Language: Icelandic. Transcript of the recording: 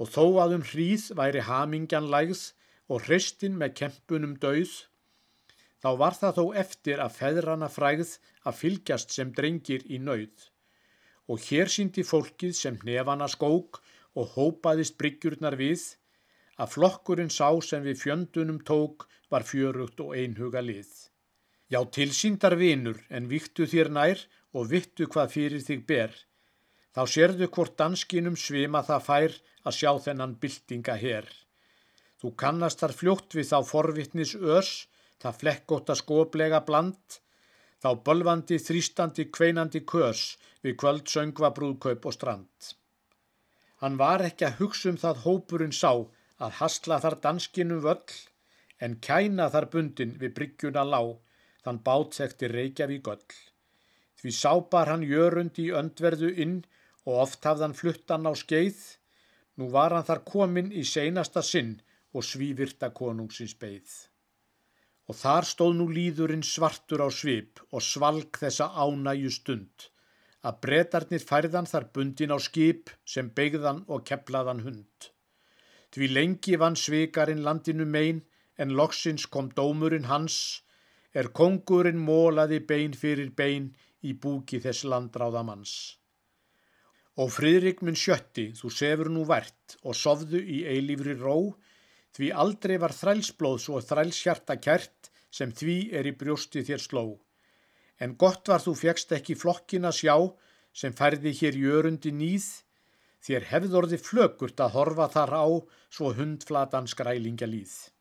og þó að um hríð væri hamingjan lægð og hristin með kempunum dauð, þá var það þó eftir að feðrana frægð að fylgjast sem drengir í nauð. Og hér síndi fólkið sem nefana skók og hópaðist bryggjurnar við, að flokkurinn sá sem við fjöndunum tók var fjörugt og einhuga lið. Já, tilsýndar vinur, en viktu þér nær og vittu hvað fyrir þig ber. Þá sérðu hvort danskinum svima það fær að sjá þennan byltinga hér. Þú kannast þar fljótt við þá forvittnis ös, það flekkóta skoplega bland, þá bölvandi, þrýstandi, kveinandi kös við kvöld söngva brúðkaup og strand. Hann var ekki að hugsa um það hópurinn sá að hasla þar danskinum völl, en kæna þar bundin við bryggjuna lág, þann bátsekti Reykjavík öll. Því sápar hann jörund í öndverðu inn og oft hafðan fluttan á skeið, nú var hann þar komin í seinasta sinn og svívirta konungsins beigð. Og þar stóð nú líðurinn svartur á svip og svalg þessa ánæju stund, að bretarnir færðan þar bundin á skip sem beigðan og keplaðan hund. Því lengi vann svikarinn landinu mein, en loksins kom dómurinn hans, er kongurinn mólaði bein fyrir bein í búki þess landráðamanns. Og friðrik minn sjötti, þú sefur nú vært og sofðu í eilífri ró, því aldrei var þrælsblóð svo þrælshjarta kert sem því er í brjósti þér sló. En gott var þú fegst ekki flokkina sjá sem færði hér jörundi nýð, þér hefðorði flökurt að horfa þar á svo hundflatan skrælingja líð.